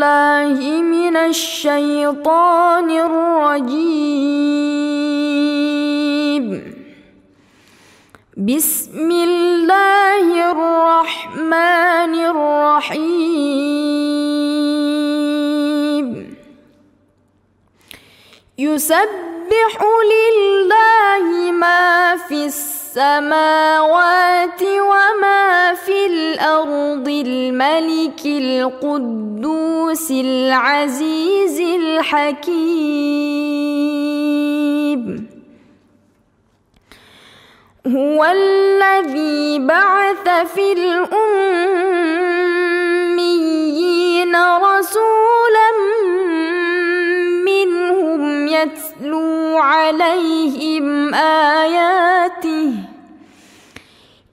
بالله من الشيطان الرجيم. بسم الله الرحمن الرحيم. يسبح لله ما في السماوات وما في الأرض الملك القدوس العزيز الحكيم. هو الذي بعث في الأميين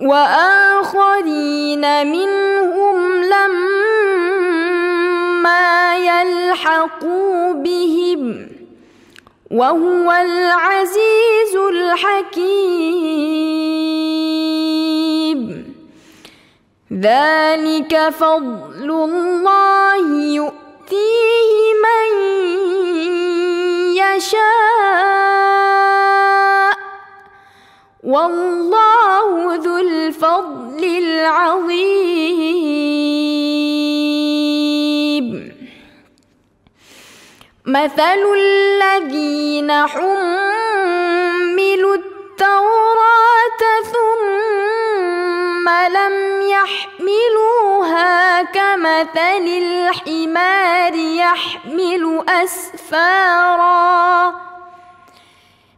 وآخرين منهم لما يلحقوا بهم وهو العزيز الحكيم. ذلك فضل الله يؤتيه من يشاء. والله ذو الفضل العظيم. مثل الذين حملوا التوراة ثم لم يحملوها كمثل الحمار يحمل أسفارا.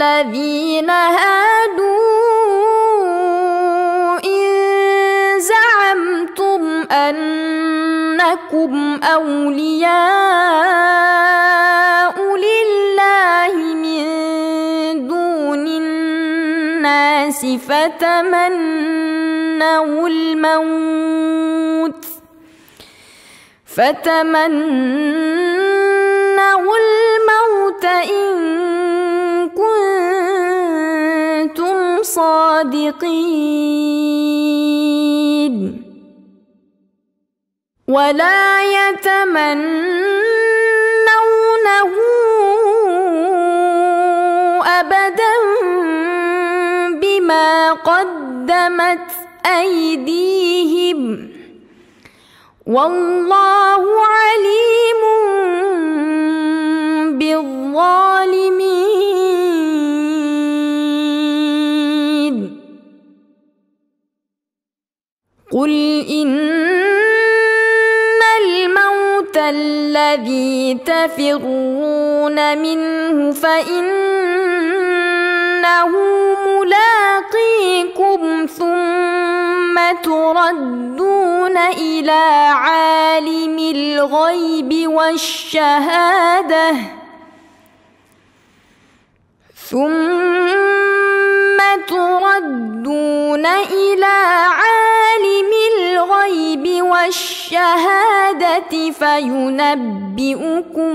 الذين هادوا إن زعمتم أنكم أولياء لله من دون الناس فتمنوا الموت فتمنوا الموت إن كنتم صادقين. ولا يتمنونه أبدا بما قدمت أيديهم. والله عليم بالظالمين. قل إن الموت الذي تفرون منه فإنه ملاقيكم ثم تردون إلى عالم الغيب والشهادة ثم تردون إلى عالم والشهادة فينبئكم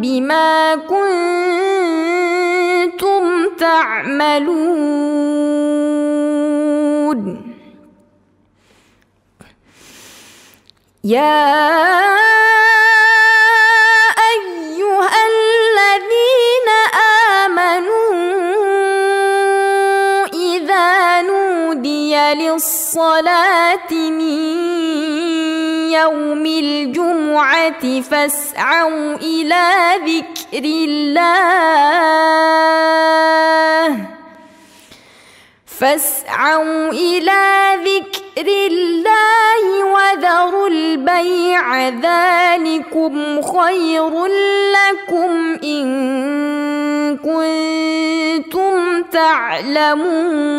بما كنتم تعملون. يا أيها الذين آمنوا إذا نودي للصلاة من يوم الجمعة فاسعوا إلى ذكر الله. فاسعوا إلى ذكر الله وذروا البيع. ذلكم خير لكم إن كنتم تعلمون.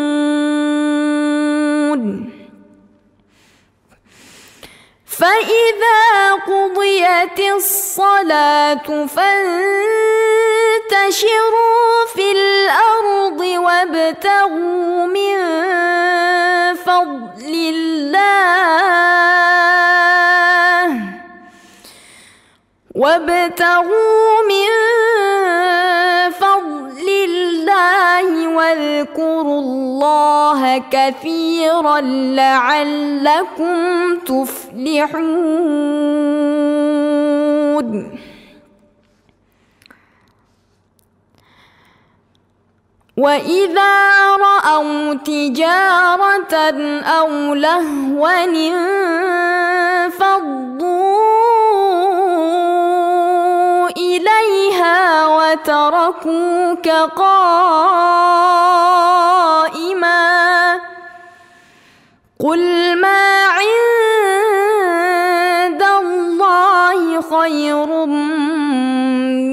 فإذا قضيت الصلاة فانتشروا في الأرض وابتغوا من فضل الله. وابتغوا من كثيرا لعلكم تفلحون. وإذا رأوا تجارة أو لهوا انفضوا إليها وتركوك قائما قل ما عند الله خير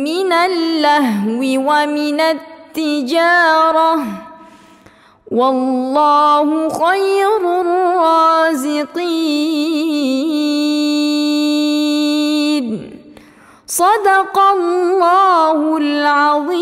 من اللهو ومن التجارة والله خير الرازقين. صدق الله العظيم